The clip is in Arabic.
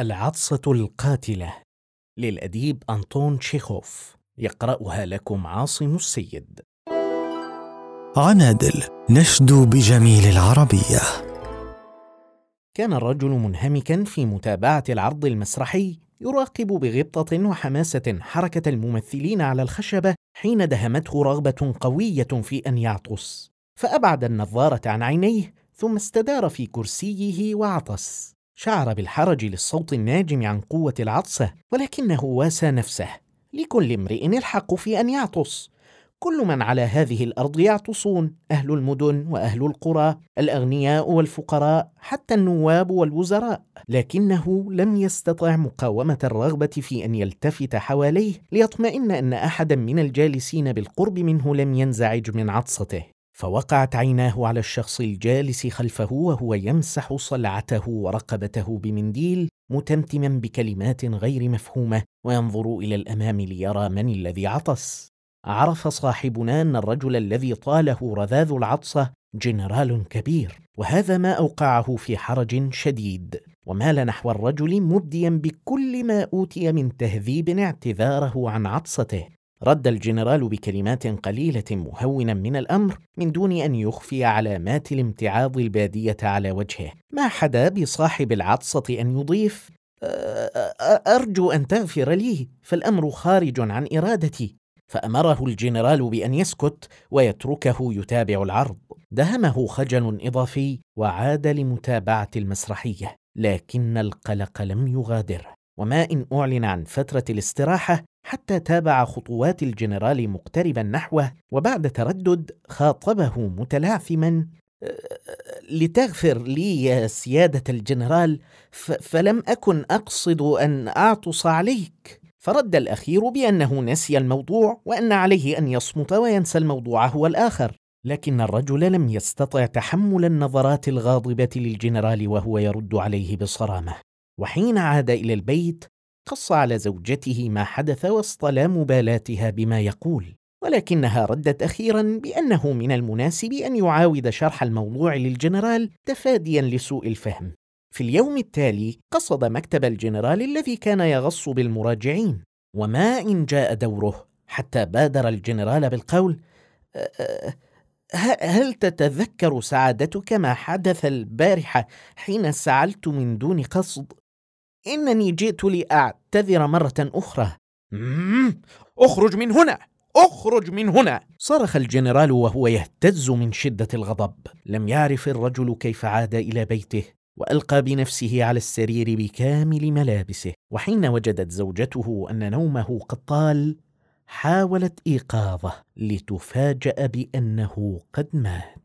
العطسة القاتلة. للأديب أنطون تشيخوف. يقرأها لكم عاصم السيد. عنادل نشدو بجميل العربية. كان الرجل منهمكا في متابعة العرض المسرحي يراقب بغبطة وحماسة حركة الممثلين على الخشبة حين دهمته رغبة قوية في أن يعطس. فأبعد النظارة عن عينيه ثم استدار في كرسيه وعطس. شعر بالحرج للصوت الناجم عن قوة العطسة ولكنه واسى نفسه. لكل امرئ الحق في أن يعطس. كل من على هذه الأرض يعطسون أهل المدن وأهل القرى الأغنياء والفقراء حتى النواب والوزراء. لكنه لم يستطع مقاومة الرغبة في أن يلتفت حواليه ليطمئن أن أحدا من الجالسين بالقرب منه لم ينزعج من عطسته. فوقعت عيناه على الشخص الجالس خلفه وهو يمسح صلعته ورقبته بمنديل متمتما بكلمات غير مفهومة وينظر إلى الأمام ليرى من الذي عطس. عرف صاحبنا أن الرجل الذي طاله رذاذ العطسه جنرال كبير وهذا ما أوقعه في حرج شديد. ومال نحو الرجل مبديا بكل ما أوتي من تهذيب اعتذاره عن عطسته. رد الجنرال بكلمات قليلة مهونا من الأمر من دون أن يخفي علامات الامتعاض البادية على وجهه. ما حدا بصاحب العطسة أن يضيف أرجو أن تغفر لي فالأمر خارج عن إرادتي. فأمره الجنرال بأن يسكت ويتركه يتابع العرض. دهمه خجل إضافي وعاد لمتابعة المسرحية لكن القلق لم يغادره. وما إن أعلن عن فترة الاستراحة حتى تابع خطوات الجنرال مقتربا نحوه وبعد تردد خاطبه متلعثما لتغفر لي يا سيادة الجنرال فلم أكن أقصد أن أعطس عليك. فرد الأخير بأنه نسي الموضوع وأن عليه أن يصمت وينسى الموضوع هو الآخر. لكن الرجل لم يستطع تحمل النظرات الغاضبة للجنرال وهو يرد عليه بصرامة. وحين عاد إلى البيت قص على زوجته ما حدث وسط لا مبالاتها بما يقول ولكنها ردت أخيرا بأنه من المناسب أن يعاود شرح الموضوع للجنرال تفاديا لسوء الفهم. في اليوم التالي قصد مكتب الجنرال الذي كان يغص بالمراجعين وما إن جاء دوره حتى بادر الجنرال بالقول هل تتذكر سعادتك ما حدث البارحة حين سعلت من دون قصد؟ إنني جئت لأعتذر مرة أخرى. أخرج من هنا. أخرج من هنا. صرخ الجنرال وهو يهتز من شدة الغضب. لم يعرف الرجل كيف عاد إلى بيته وألقى بنفسه على السرير بكامل ملابسه. وحين وجدت زوجته أن نومه قد طال حاولت إيقاظه لتفاجأ بأنه قد مات.